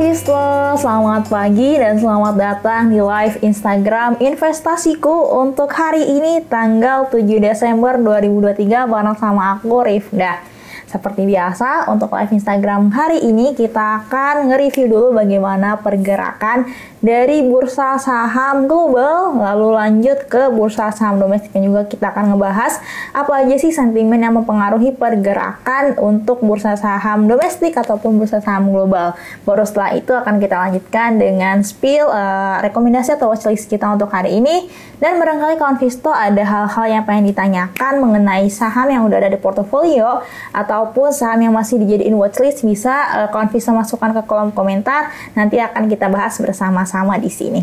Gislo, selamat pagi dan selamat datang di live Instagram investasiku untuk hari ini tanggal 7 Desember 2023 bareng sama aku Rifda. Seperti biasa, untuk live Instagram hari ini kita akan nge-review dulu bagaimana pergerakan dari bursa saham global, lalu lanjut ke bursa saham domestik dan juga kita akan ngebahas apa aja sih sentimen yang mempengaruhi pergerakan untuk bursa saham domestik ataupun bursa saham global. Baru setelah itu akan kita lanjutkan dengan spill uh, rekomendasi atau watchlist kita untuk hari ini dan barangkali kawan Visto ada hal-hal yang pengen ditanyakan mengenai saham yang udah ada di portofolio atau ataupun saham yang masih dijadiin watchlist bisa uh, kawan bisa masukkan ke kolom komentar. Nanti akan kita bahas bersama-sama di sini.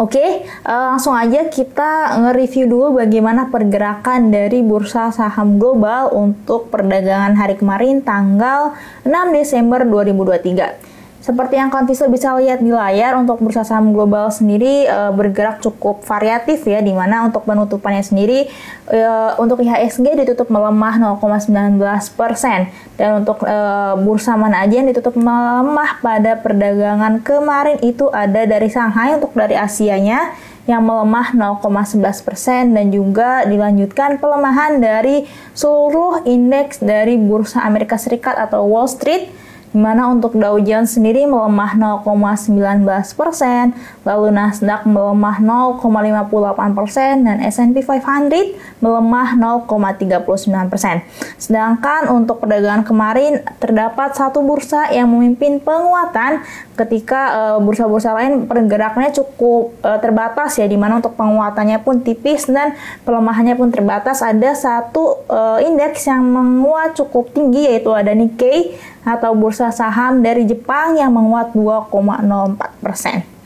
Oke, okay, eh, langsung aja kita nge-review dulu bagaimana pergerakan dari bursa saham global untuk perdagangan hari kemarin tanggal 6 Desember 2023. Seperti yang kalian bisa lihat di layar, untuk bursa saham global sendiri e, bergerak cukup variatif ya, di mana untuk penutupannya sendiri e, untuk IHSG ditutup melemah 0,19 persen, dan untuk e, bursa mana aja yang ditutup melemah pada perdagangan kemarin itu ada dari Shanghai untuk dari Asianya yang melemah 0,11 persen. Dan juga dilanjutkan pelemahan dari seluruh indeks dari bursa Amerika Serikat atau Wall Street di mana untuk Dow Jones sendiri melemah 0,19 persen, lalu Nasdaq melemah 0,58 persen, dan S&P 500 melemah 0,39 persen. Sedangkan untuk perdagangan kemarin terdapat satu bursa yang memimpin penguatan ketika eh, bursa-bursa lain pergerakannya cukup uh, terbatas ya, di mana untuk penguatannya pun tipis dan pelemahannya pun terbatas. Ada satu uh, indeks yang menguat cukup tinggi yaitu ada Nikkei atau bursa saham dari Jepang yang menguat 2,04 persen.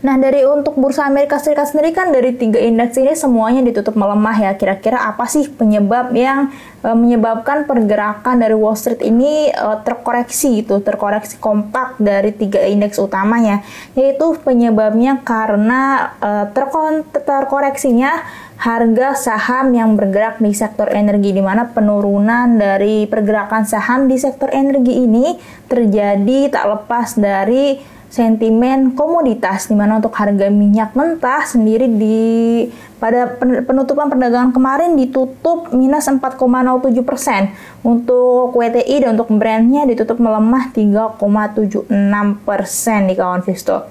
Nah, dari untuk bursa Amerika Serikat sendiri kan dari tiga indeks ini semuanya ditutup melemah ya. Kira-kira apa sih penyebab yang e, menyebabkan pergerakan dari Wall Street ini e, terkoreksi itu, terkoreksi kompak dari tiga indeks utamanya, yaitu penyebabnya karena e, terkon terkoreksinya harga saham yang bergerak di sektor energi di mana penurunan dari pergerakan saham di sektor energi ini terjadi tak lepas dari sentimen komoditas di mana untuk harga minyak mentah sendiri di pada penutupan perdagangan kemarin ditutup minus 4,07 persen untuk WTI dan untuk brandnya ditutup melemah 3,76 persen di kawan Visto.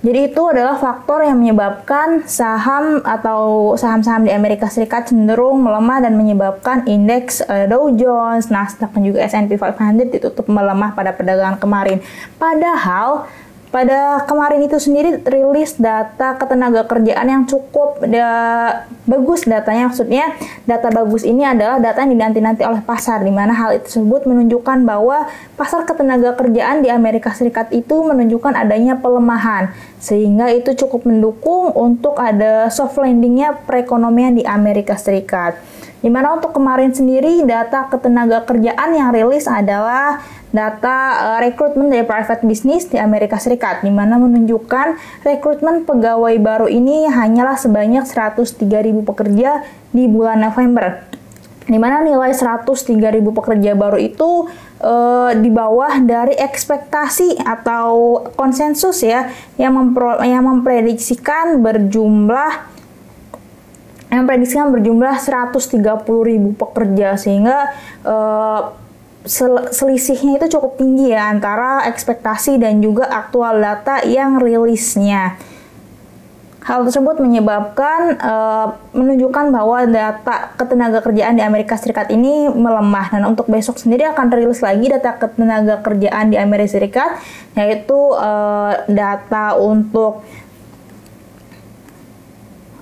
Jadi itu adalah faktor yang menyebabkan saham atau saham-saham di Amerika Serikat cenderung melemah dan menyebabkan indeks uh, Dow Jones, Nasdaq dan juga S&P 500 ditutup melemah pada perdagangan kemarin. Padahal pada kemarin itu sendiri rilis data ketenaga kerjaan yang cukup da, bagus datanya maksudnya data bagus ini adalah data yang dinanti-nanti oleh pasar di mana hal tersebut menunjukkan bahwa pasar ketenaga kerjaan di Amerika Serikat itu menunjukkan adanya pelemahan sehingga itu cukup mendukung untuk ada soft landingnya perekonomian di Amerika Serikat. Di mana untuk kemarin sendiri data ketenaga kerjaan yang rilis adalah data uh, rekrutmen dari private business di Amerika Serikat, di mana menunjukkan rekrutmen pegawai baru ini hanyalah sebanyak 103.000 pekerja di bulan November. Di mana nilai 103.000 pekerja baru itu uh, di bawah dari ekspektasi atau konsensus ya yang, mempro, yang memprediksikan berjumlah yang prediksikan berjumlah 130 ribu pekerja sehingga uh, sel selisihnya itu cukup tinggi ya antara ekspektasi dan juga aktual data yang rilisnya. Hal tersebut menyebabkan uh, menunjukkan bahwa data ketenaga kerjaan di Amerika Serikat ini melemah dan untuk besok sendiri akan rilis lagi data ketenaga kerjaan di Amerika Serikat yaitu uh, data untuk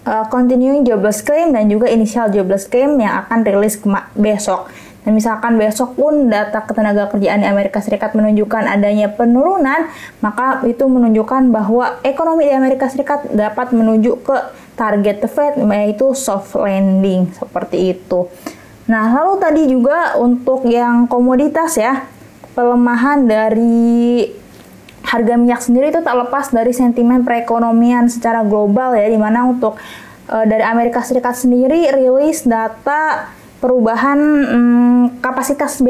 uh, continuing jobless claim dan juga initial jobless claim yang akan rilis besok. Dan misalkan besok pun data ketenaga kerjaan di Amerika Serikat menunjukkan adanya penurunan, maka itu menunjukkan bahwa ekonomi di Amerika Serikat dapat menuju ke target the Fed yaitu soft landing seperti itu. Nah, lalu tadi juga untuk yang komoditas ya, pelemahan dari harga minyak sendiri itu tak lepas dari sentimen perekonomian secara global ya, di mana untuk e, dari Amerika Serikat sendiri rilis data perubahan hmm, kapasitas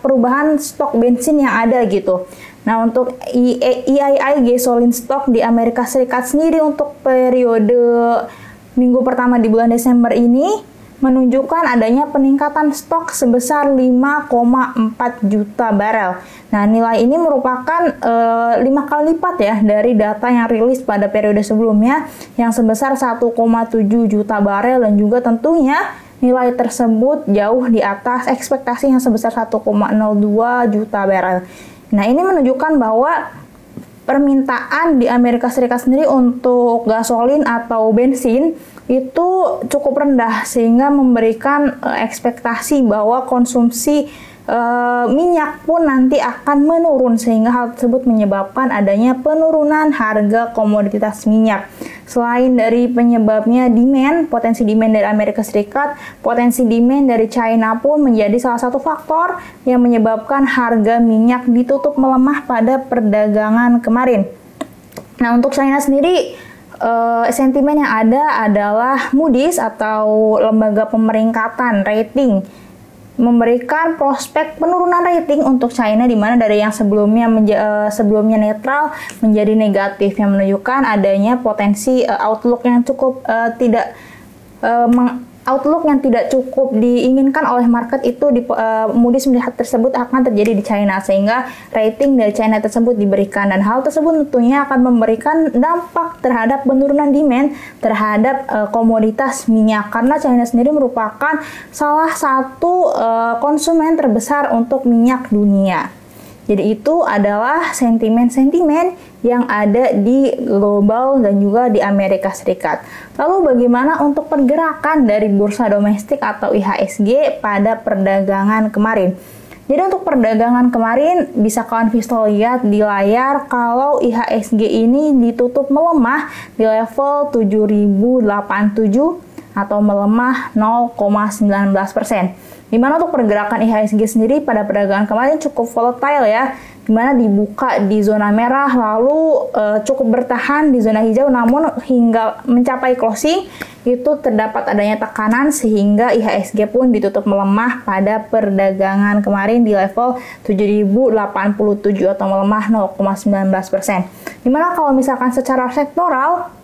perubahan stok bensin yang ada gitu. Nah, untuk EII gasoline stock di Amerika Serikat sendiri untuk periode minggu pertama di bulan Desember ini menunjukkan adanya peningkatan stok sebesar 5,4 juta barel. Nah, nilai ini merupakan e, kali lipat ya dari data yang rilis pada periode sebelumnya yang sebesar 1,7 juta barel dan juga tentunya nilai tersebut jauh di atas ekspektasi yang sebesar 1,02 juta barel. Nah, ini menunjukkan bahwa permintaan di Amerika Serikat sendiri untuk gasolin atau bensin itu cukup rendah sehingga memberikan uh, ekspektasi bahwa konsumsi uh, minyak pun nanti akan menurun sehingga hal tersebut menyebabkan adanya penurunan harga komoditas minyak. Selain dari penyebabnya demand, potensi demand dari Amerika Serikat, potensi demand dari China pun menjadi salah satu faktor yang menyebabkan harga minyak ditutup melemah pada perdagangan kemarin. Nah, untuk China sendiri uh, sentimen yang ada adalah Moody's atau lembaga pemeringkatan rating memberikan prospek penurunan rating untuk China di mana dari yang sebelumnya uh, sebelumnya netral menjadi negatif yang menunjukkan adanya potensi uh, outlook yang cukup uh, tidak uh, outlook yang tidak cukup diinginkan oleh market itu di uh, Moody's melihat tersebut akan terjadi di China sehingga rating dari China tersebut diberikan dan hal tersebut tentunya akan memberikan dampak terhadap penurunan demand terhadap uh, komoditas minyak karena China sendiri merupakan salah satu uh, konsumen terbesar untuk minyak dunia. Jadi itu adalah sentimen-sentimen yang ada di global dan juga di Amerika Serikat. Lalu bagaimana untuk pergerakan dari bursa domestik atau IHSG pada perdagangan kemarin? Jadi untuk perdagangan kemarin bisa kawan Visto lihat di layar kalau IHSG ini ditutup melemah di level 7087 atau melemah 0,19 persen. Di mana untuk pergerakan IHSG sendiri pada perdagangan kemarin cukup volatile ya, di mana dibuka di zona merah lalu e, cukup bertahan di zona hijau namun hingga mencapai closing itu terdapat adanya tekanan sehingga IHSG pun ditutup melemah pada perdagangan kemarin di level 7087 atau melemah 0,19%. Di mana kalau misalkan secara sektoral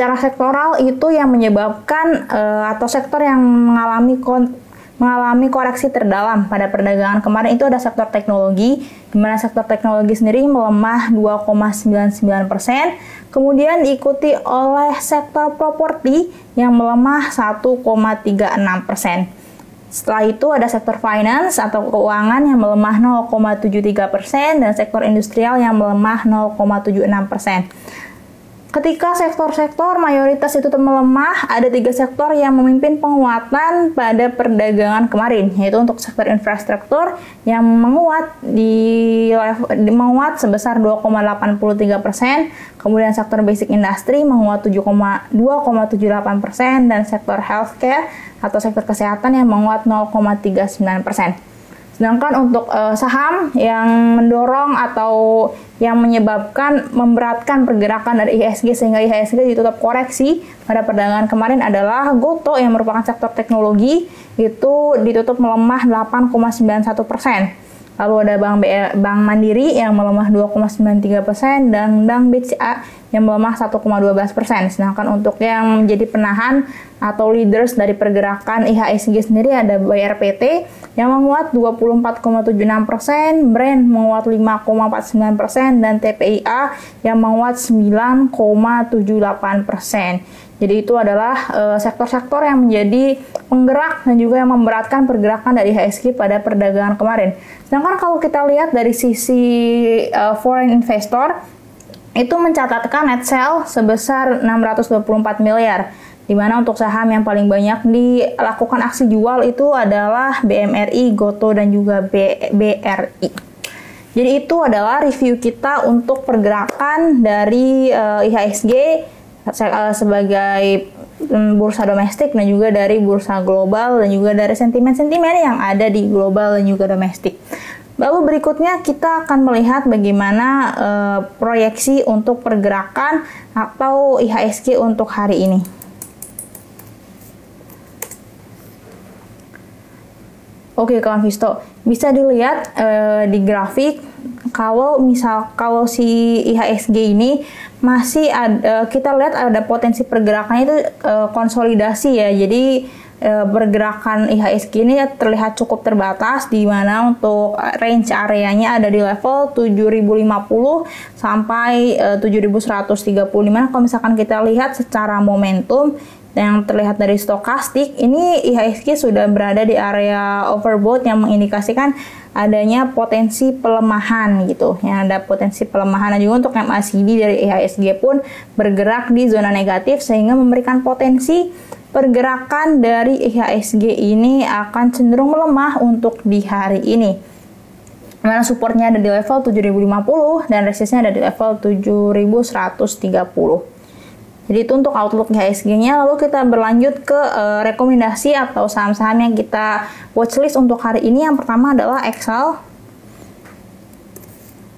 secara sektoral itu yang menyebabkan uh, atau sektor yang mengalami kon mengalami koreksi terdalam pada perdagangan kemarin itu ada sektor teknologi, di mana sektor teknologi sendiri melemah 2,99 persen, kemudian diikuti oleh sektor properti yang melemah 1,36 persen. Setelah itu ada sektor finance atau keuangan yang melemah 0,73 persen dan sektor industrial yang melemah 0,76 persen. Ketika sektor-sektor mayoritas itu melemah, ada tiga sektor yang memimpin penguatan pada perdagangan kemarin, yaitu untuk sektor infrastruktur yang menguat di, di menguat sebesar 2,83 persen, kemudian sektor basic industry menguat 2,78 persen, dan sektor healthcare atau sektor kesehatan yang menguat 0,39 persen. Sedangkan untuk uh, saham yang mendorong atau yang menyebabkan memberatkan pergerakan dari IHSG sehingga IHSG ditutup koreksi pada perdagangan kemarin adalah Goto yang merupakan sektor teknologi itu ditutup melemah 8,91 persen. Lalu ada Bank BR, Bank Mandiri yang melemah 2,93 persen dan Bank BCA yang melemah 1,12 persen. Sedangkan untuk yang menjadi penahan atau leaders dari pergerakan IHSG sendiri ada BRPT yang menguat 24,76 persen, Brand menguat 5,49 persen, dan TPIA yang menguat 9,78 persen. Jadi itu adalah eh, sektor-sektor yang menjadi penggerak dan juga yang memberatkan pergerakan dari HSG pada perdagangan kemarin. Sedangkan kalau kita lihat dari sisi uh, foreign investor itu mencatatkan net sale sebesar 624 miliar. Di mana untuk saham yang paling banyak dilakukan aksi jual itu adalah BMRI, Goto dan juga B BRI. Jadi itu adalah review kita untuk pergerakan dari uh, IHSG Eh, sebagai mm, bursa domestik dan juga dari bursa global dan juga dari sentimen-sentimen yang ada di global dan juga domestik. Lalu berikutnya kita akan melihat bagaimana uh, proyeksi untuk pergerakan atau IHSG untuk hari ini. Oke kawan Visto, bisa dilihat uh, di grafik kalau misal kalau si IHSG ini masih ada kita lihat ada potensi pergerakannya itu uh, konsolidasi ya. Jadi uh, pergerakan IHSG ini terlihat cukup terbatas di mana untuk range areanya ada di level 7050 sampai uh, 7135. Kalau misalkan kita lihat secara momentum yang terlihat dari stokastik ini IHSG sudah berada di area overbought yang mengindikasikan adanya potensi pelemahan gitu. Ya ada potensi pelemahan. Dan juga untuk MACD dari IHSG pun bergerak di zona negatif sehingga memberikan potensi pergerakan dari IHSG ini akan cenderung melemah untuk di hari ini. Mana supportnya ada di level 7050 dan resistnya ada di level 7130 jadi itu untuk outlook IHSG-nya. Lalu kita berlanjut ke uh, rekomendasi atau saham-saham yang kita watchlist untuk hari ini. Yang pertama adalah Excel.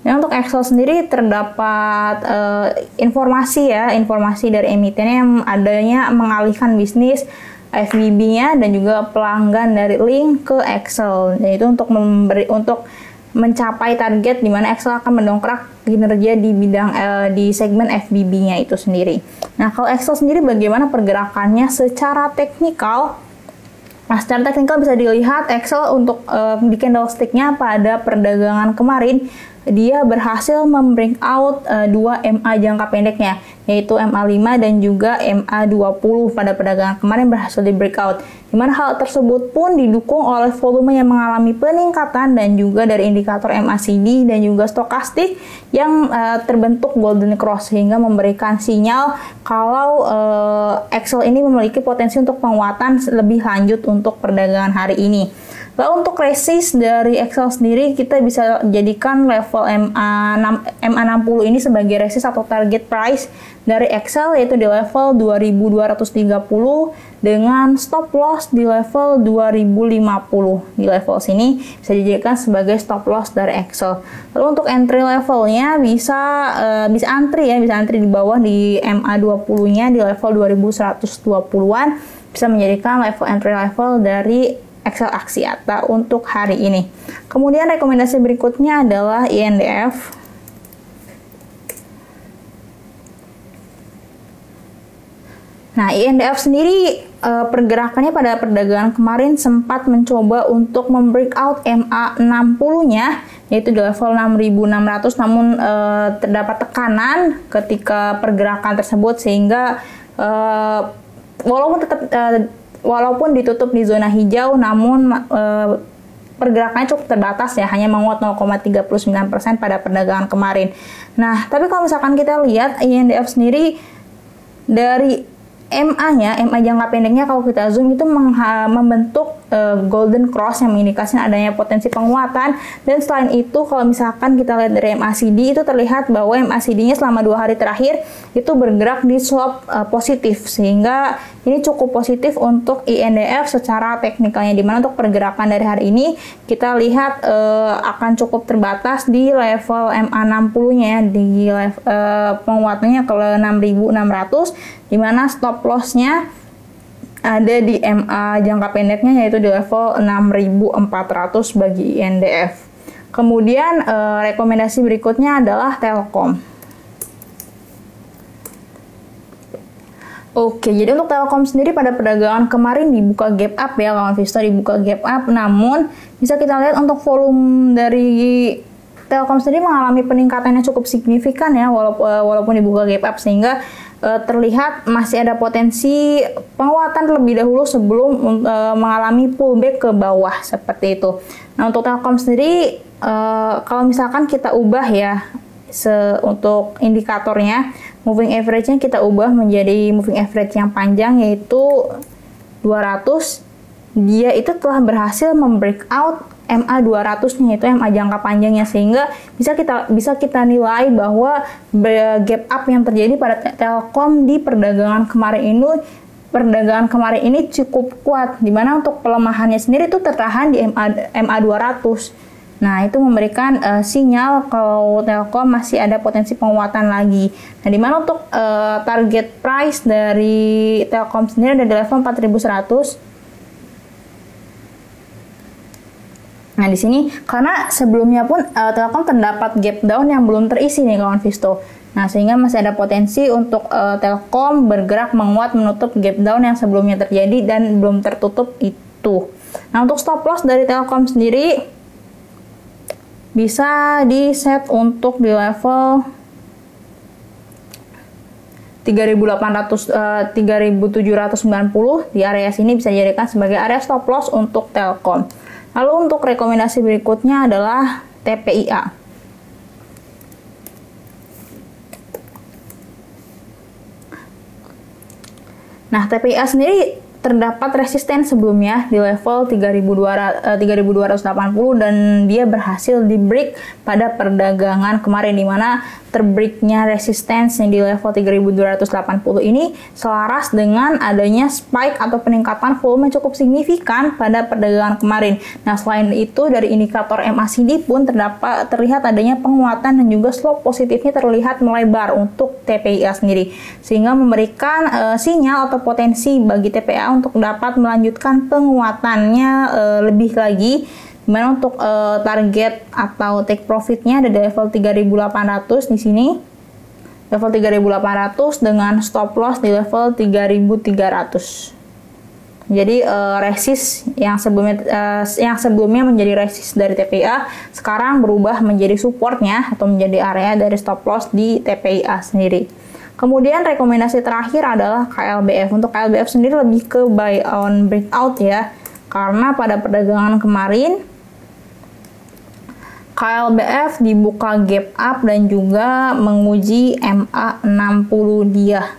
Dan untuk Excel sendiri terdapat uh, informasi ya, informasi dari emitennya yang adanya mengalihkan bisnis FBB-nya dan juga pelanggan dari link ke Excel. Dan itu untuk memberi untuk mencapai target di mana Excel akan mendongkrak kinerja di bidang uh, di segmen FBB-nya itu sendiri. Nah, kalau Excel sendiri bagaimana pergerakannya secara teknikal? Nah, secara teknikal bisa dilihat Excel untuk uh, di candlestick-nya pada perdagangan kemarin dia berhasil membring out uh, dua MA jangka pendeknya yaitu MA5 dan juga MA20 pada perdagangan kemarin berhasil di breakout. Di mana hal tersebut pun didukung oleh volume yang mengalami peningkatan dan juga dari indikator MACD dan juga stokastik yang uh, terbentuk golden cross sehingga memberikan sinyal kalau uh, Excel ini memiliki potensi untuk penguatan lebih lanjut untuk perdagangan hari ini. Lalu untuk resist dari Excel sendiri kita bisa jadikan level MA 6, MA60 ini sebagai resist atau target price dari Excel yaitu di level 2230 dengan stop loss di level 2050. Di level sini bisa dijadikan sebagai stop loss dari Excel. Lalu untuk entry levelnya bisa uh, bisa antri ya, bisa antri di bawah di MA20-nya di level 2120-an bisa menjadikan level entry level dari Excel Aksiata untuk hari ini. Kemudian rekomendasi berikutnya adalah INDF. Nah, INDF sendiri uh, pergerakannya pada perdagangan kemarin sempat mencoba untuk membreakout MA60-nya yaitu di level 6600 namun uh, terdapat tekanan ketika pergerakan tersebut sehingga uh, walaupun tetap uh, walaupun ditutup di zona hijau namun e, pergerakannya cukup terbatas ya hanya menguat 0,39% pada perdagangan kemarin. Nah, tapi kalau misalkan kita lihat INDF sendiri dari MA-nya, MA jangka pendeknya kalau kita zoom itu membentuk uh, golden cross yang mengindikasikan adanya potensi penguatan. Dan selain itu kalau misalkan kita lihat dari MACD itu terlihat bahwa MACD-nya selama dua hari terakhir itu bergerak di slope uh, positif. Sehingga ini cukup positif untuk INDF secara teknikalnya. Di mana untuk pergerakan dari hari ini kita lihat uh, akan cukup terbatas di level MA60-nya di level uh, penguatannya ke 6600 di mana stop loss-nya ada di MA jangka pendeknya yaitu di level 6400 bagi INDF. Kemudian uh, rekomendasi berikutnya adalah Telkom. Oke, jadi untuk Telkom sendiri pada perdagangan kemarin dibuka gap up ya, lawan Vista dibuka gap up. Namun bisa kita lihat untuk volume dari Telkom sendiri mengalami peningkatan yang cukup signifikan ya, walaupun, eh, walaupun dibuka gap up sehingga uh, terlihat masih ada potensi penguatan terlebih dahulu sebelum uh, mengalami pullback ke bawah seperti itu. Nah untuk Telkom sendiri, uh, kalau misalkan kita ubah ya se untuk indikatornya moving average-nya kita ubah menjadi moving average yang panjang yaitu 200 dia itu telah berhasil membreakout MA 200-nya itu MA jangka panjangnya sehingga bisa kita bisa kita nilai bahwa gap up yang terjadi pada Telkom di perdagangan kemarin ini perdagangan kemarin ini cukup kuat di mana untuk pelemahannya sendiri itu tertahan di MA MA 200 Nah, itu memberikan uh, sinyal kalau Telkom masih ada potensi penguatan lagi. Nah, di mana untuk uh, target price dari Telkom sendiri ada di level 4100. Nah, di sini karena sebelumnya pun uh, Telkom terdapat gap down yang belum terisi nih kawan Visto. Nah, sehingga masih ada potensi untuk uh, Telkom bergerak menguat menutup gap down yang sebelumnya terjadi dan belum tertutup itu. Nah, untuk stop loss dari Telkom sendiri bisa di set untuk di level 3800 uh, 3790 di area sini bisa dijadikan sebagai area stop loss untuk Telkom. Lalu untuk rekomendasi berikutnya adalah TPIA. Nah, TPIA sendiri terdapat resisten sebelumnya di level 3280 eh, dan dia berhasil di break pada perdagangan kemarin di mana terbreaknya resistance yang di level 3280 ini selaras dengan adanya spike atau peningkatan volume cukup signifikan pada perdagangan kemarin. Nah, selain itu dari indikator MACD pun terdapat terlihat adanya penguatan dan juga slope positifnya terlihat melebar untuk TPIA sendiri sehingga memberikan uh, sinyal atau potensi bagi TPA untuk dapat melanjutkan penguatannya uh, lebih lagi Di mana untuk uh, target atau take profitnya ada di level 3800 di sini. Level 3800 dengan stop loss di level 3300. Jadi uh, resist yang sebelumnya uh, yang sebelumnya menjadi resist dari TPA sekarang berubah menjadi supportnya atau menjadi area dari stop loss di TPA sendiri. Kemudian rekomendasi terakhir adalah KLBF. Untuk KLBF sendiri lebih ke buy on breakout ya. Karena pada perdagangan kemarin KLBF dibuka gap up dan juga menguji MA60 dia.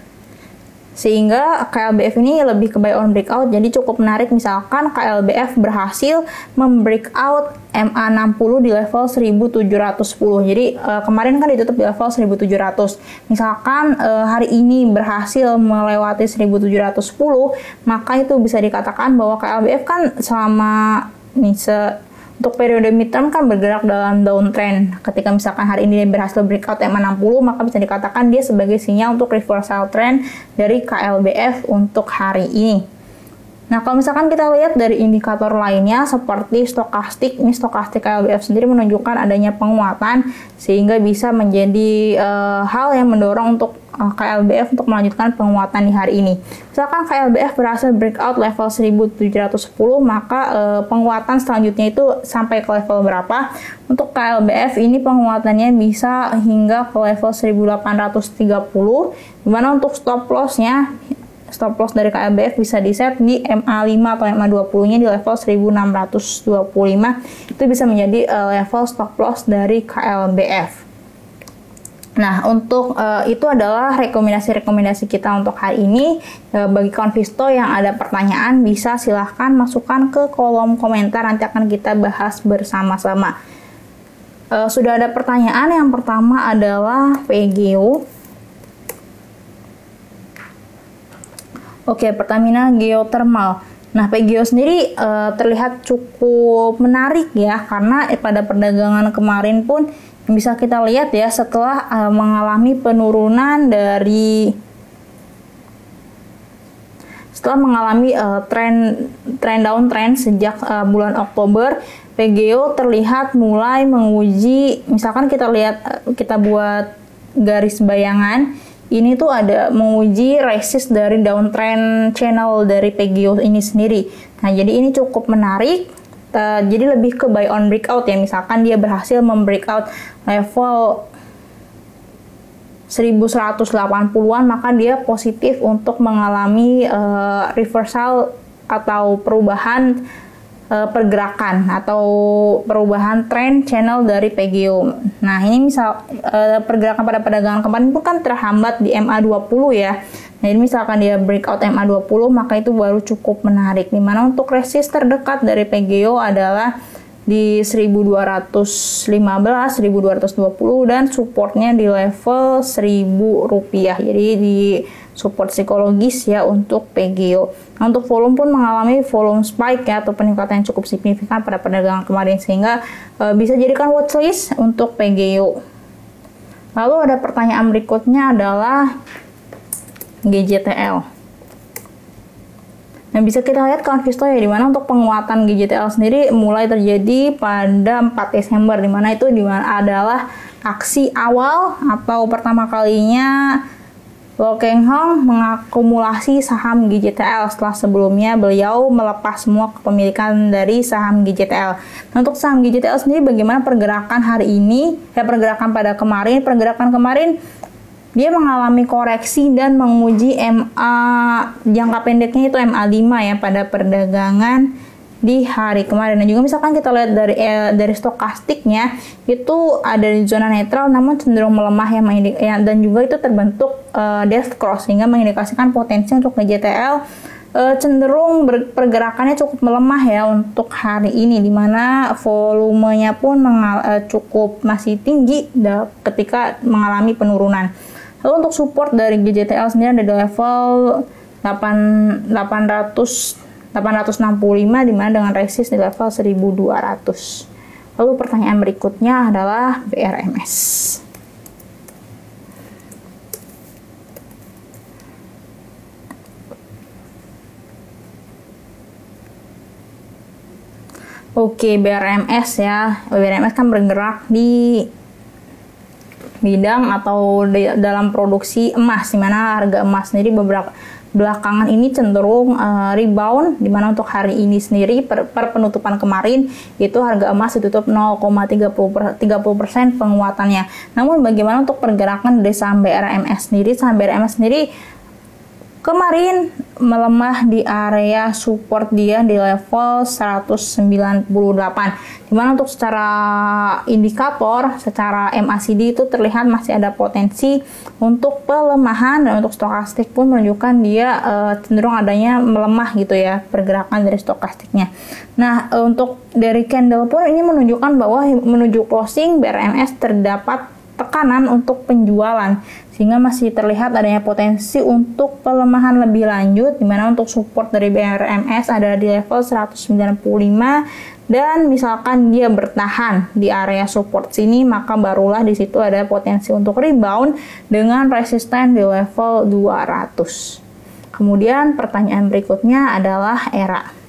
Sehingga KLBF ini lebih ke buy on breakout jadi cukup menarik misalkan KLBF berhasil membreakout MA60 di level 1710. Jadi uh, kemarin kan ditutup di level 1700. Misalkan uh, hari ini berhasil melewati 1710, maka itu bisa dikatakan bahwa KLBF kan selama nih se untuk periode midterm kan bergerak dalam downtrend. Ketika misalkan hari ini dia berhasil breakout M60, maka bisa dikatakan dia sebagai sinyal untuk reversal trend dari KLBF untuk hari ini. Nah, kalau misalkan kita lihat dari indikator lainnya seperti stokastik, ini stokastik KLBF sendiri menunjukkan adanya penguatan sehingga bisa menjadi uh, hal yang mendorong untuk eh, KLBF untuk melanjutkan penguatan di hari ini. Misalkan KLBF berhasil breakout level 1710, maka uh, penguatan selanjutnya itu sampai ke level berapa? Untuk KLBF ini penguatannya bisa hingga ke level 1830, di mana untuk stop lossnya stop loss dari KLBF bisa di set di MA5 atau MA20 nya di level 1625 itu bisa menjadi uh, level stop loss dari KLBF Nah, untuk uh, itu adalah rekomendasi-rekomendasi kita untuk hari ini. Uh, bagi konvisto yang ada pertanyaan, bisa silahkan masukkan ke kolom komentar, nanti akan kita bahas bersama-sama. Uh, sudah ada pertanyaan, yang pertama adalah PGO. Oke, Pertamina Geothermal. Nah, PGO sendiri uh, terlihat cukup menarik ya, karena pada perdagangan kemarin pun bisa kita lihat ya setelah uh, mengalami penurunan dari setelah mengalami uh, tren tren downtrend sejak uh, bulan Oktober PGO terlihat mulai menguji misalkan kita lihat kita buat garis bayangan ini tuh ada menguji resist dari downtrend channel dari PGO ini sendiri. Nah, jadi ini cukup menarik. Uh, jadi lebih ke buy on breakout ya. Misalkan dia berhasil membreakout level 1180-an maka dia positif untuk mengalami uh, reversal atau perubahan uh, pergerakan atau perubahan tren channel dari PGO. Nah, ini misal uh, pergerakan pada perdagangan kemarin itu kan terhambat di MA20 ya. Nah, ini misalkan dia breakout MA20 maka itu baru cukup menarik. Di mana untuk resist terdekat dari PGO adalah di 1215, 1220 dan supportnya di level 1000 rupiah. Jadi di support psikologis ya untuk PGO. Nah, untuk volume pun mengalami volume spike ya atau peningkatan yang cukup signifikan pada perdagangan kemarin sehingga e, bisa jadikan watchlist untuk PGO. Lalu ada pertanyaan berikutnya adalah GJTL. Nah, bisa kita lihat kawan Visto ya, di mana untuk penguatan GJTL sendiri mulai terjadi pada 4 Desember, di mana itu di mana adalah aksi awal atau pertama kalinya Lo Keng Hong mengakumulasi saham GJTL setelah sebelumnya beliau melepas semua kepemilikan dari saham GJTL. Nah, untuk saham GJTL sendiri bagaimana pergerakan hari ini? Ya pergerakan pada kemarin, pergerakan kemarin dia mengalami koreksi dan menguji MA jangka pendeknya itu MA5 ya pada perdagangan di hari kemarin. Dan juga misalkan kita lihat dari eh, dari stokastiknya itu ada di zona netral namun cenderung melemah ya, ya dan juga itu terbentuk uh, death cross sehingga mengindikasikan potensi untuk GTL uh, cenderung pergerakannya cukup melemah ya untuk hari ini di mana volumenya pun mengal uh, cukup masih tinggi ketika mengalami penurunan. Lalu untuk support dari GJTL sendiri ada di level 8, 800 865 di mana dengan resist di level 1200. Lalu pertanyaan berikutnya adalah BRMS. Oke, BRMS ya. BRMS kan bergerak di bidang atau di, dalam produksi emas di mana harga emas sendiri beberapa belakangan ini cenderung uh, rebound di mana untuk hari ini sendiri per, per penutupan kemarin itu harga emas ditutup 0,30 persen penguatannya. Namun bagaimana untuk pergerakan dari saham BRMS sendiri? Saham BRMS sendiri kemarin melemah di area support dia di level 198 di mana untuk secara indikator secara MACD itu terlihat masih ada potensi untuk pelemahan dan untuk stokastik pun menunjukkan dia uh, cenderung adanya melemah gitu ya pergerakan dari stokastiknya. Nah uh, untuk dari candle pun ini menunjukkan bahwa menuju closing BRMS terdapat tekanan untuk penjualan sehingga masih terlihat adanya potensi untuk pelemahan lebih lanjut di mana untuk support dari BRMS ada di level 195 dan misalkan dia bertahan di area support sini maka barulah di situ ada potensi untuk rebound dengan resisten di level 200. Kemudian pertanyaan berikutnya adalah era.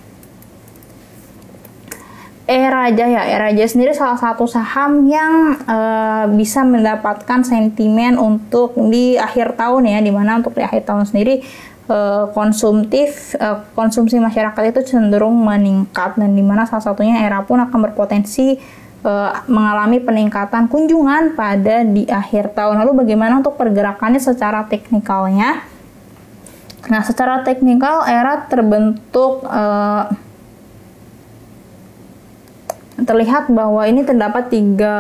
Era Jaya, Era Jaya sendiri salah satu saham yang uh, bisa mendapatkan sentimen untuk di akhir tahun ya, di mana untuk di akhir tahun sendiri uh, konsumtif uh, konsumsi masyarakat itu cenderung meningkat dan di mana salah satunya Era pun akan berpotensi uh, mengalami peningkatan kunjungan pada di akhir tahun. Lalu bagaimana untuk pergerakannya secara teknikalnya? Nah, secara teknikal Era terbentuk uh, terlihat bahwa ini terdapat tiga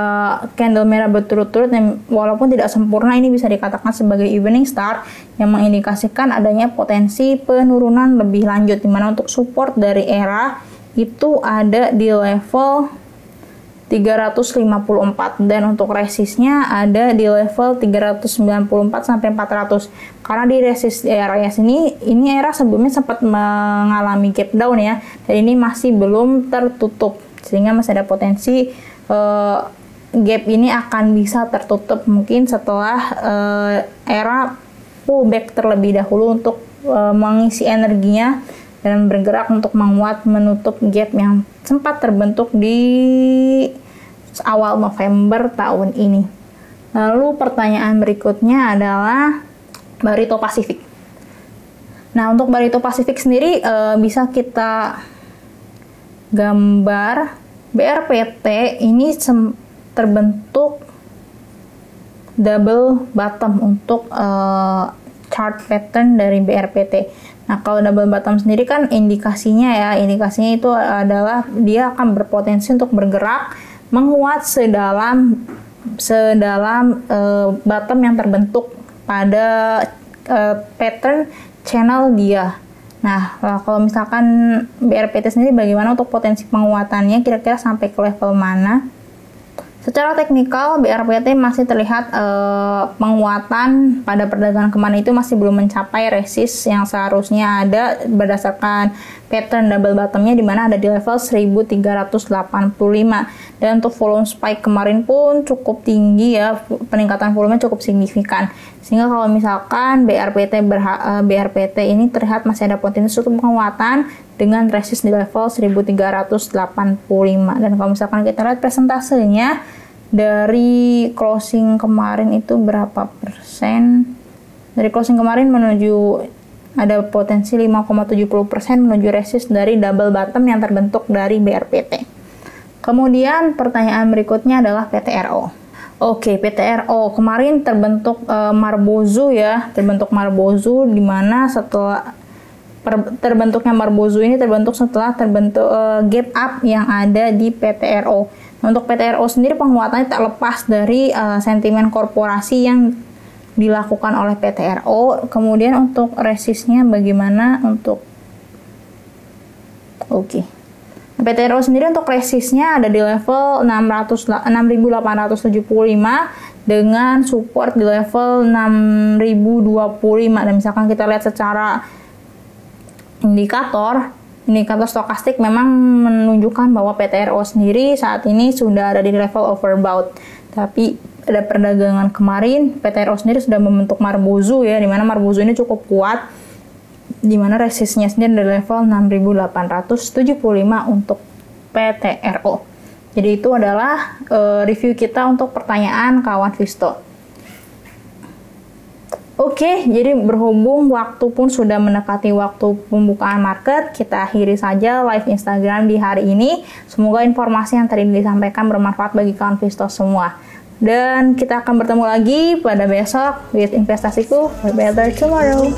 candle merah berturut-turut yang walaupun tidak sempurna ini bisa dikatakan sebagai evening star yang mengindikasikan adanya potensi penurunan lebih lanjut di mana untuk support dari era itu ada di level 354 dan untuk resistnya ada di level 394 sampai 400 karena di resist area sini ini era sebelumnya sempat mengalami gap down ya dan ini masih belum tertutup sehingga masih ada potensi uh, gap ini akan bisa tertutup mungkin setelah uh, era pullback terlebih dahulu untuk uh, mengisi energinya dan bergerak untuk menguat menutup gap yang sempat terbentuk di awal November tahun ini. Lalu pertanyaan berikutnya adalah Barito Pasifik. Nah, untuk Barito Pasifik sendiri e, bisa kita gambar BRPT ini terbentuk double bottom untuk uh, chart pattern dari BRPT. Nah, kalau double bottom sendiri kan indikasinya ya, indikasinya itu adalah dia akan berpotensi untuk bergerak menguat sedalam sedalam uh, bottom yang terbentuk pada uh, pattern channel dia. Nah, kalau misalkan BRPT sendiri bagaimana untuk potensi penguatannya kira-kira sampai ke level mana? Secara teknikal, BRPT masih terlihat eh, penguatan pada perdagangan kemarin itu masih belum mencapai resist yang seharusnya ada berdasarkan pattern double bottomnya di mana ada di level 1385 dan untuk volume spike kemarin pun cukup tinggi ya peningkatan volume cukup signifikan. Sehingga kalau misalkan BRPT berha, eh, BRPT ini terlihat masih ada potensi untuk penguatan dengan resist di level 1385 dan kalau misalkan kita lihat presentasenya dari closing kemarin itu berapa persen? Dari closing kemarin menuju ada potensi 5,70% menuju resist dari double bottom yang terbentuk dari BRPT. Kemudian pertanyaan berikutnya adalah PTRO. Oke, PTRO kemarin terbentuk uh, Marbozu ya, terbentuk Marbozu di mana setelah per, terbentuknya Marbozu ini terbentuk setelah terbentuk uh, gap up yang ada di PTRO. Untuk PTRO sendiri penguatannya tak lepas dari uh, sentimen korporasi yang dilakukan oleh PTRO. Kemudian untuk resistnya bagaimana untuk Oke. Okay. PTRO sendiri untuk resistnya ada di level 600, 6875 dengan support di level 6025 dan misalkan kita lihat secara indikator indikator stokastik memang menunjukkan bahwa PTRO sendiri saat ini sudah ada di level overbought tapi ada perdagangan kemarin PTRO sendiri sudah membentuk Marbozu ya di mana Marbozu ini cukup kuat di mana resistnya sendiri di level 6875 untuk PTRO. Jadi itu adalah uh, review kita untuk pertanyaan kawan Visto. Oke, jadi berhubung waktu pun sudah mendekati waktu pembukaan market, kita akhiri saja live Instagram di hari ini. Semoga informasi yang tadi disampaikan bermanfaat bagi kawan Visto semua. Dan kita akan bertemu lagi pada besok with investasiku for better tomorrow.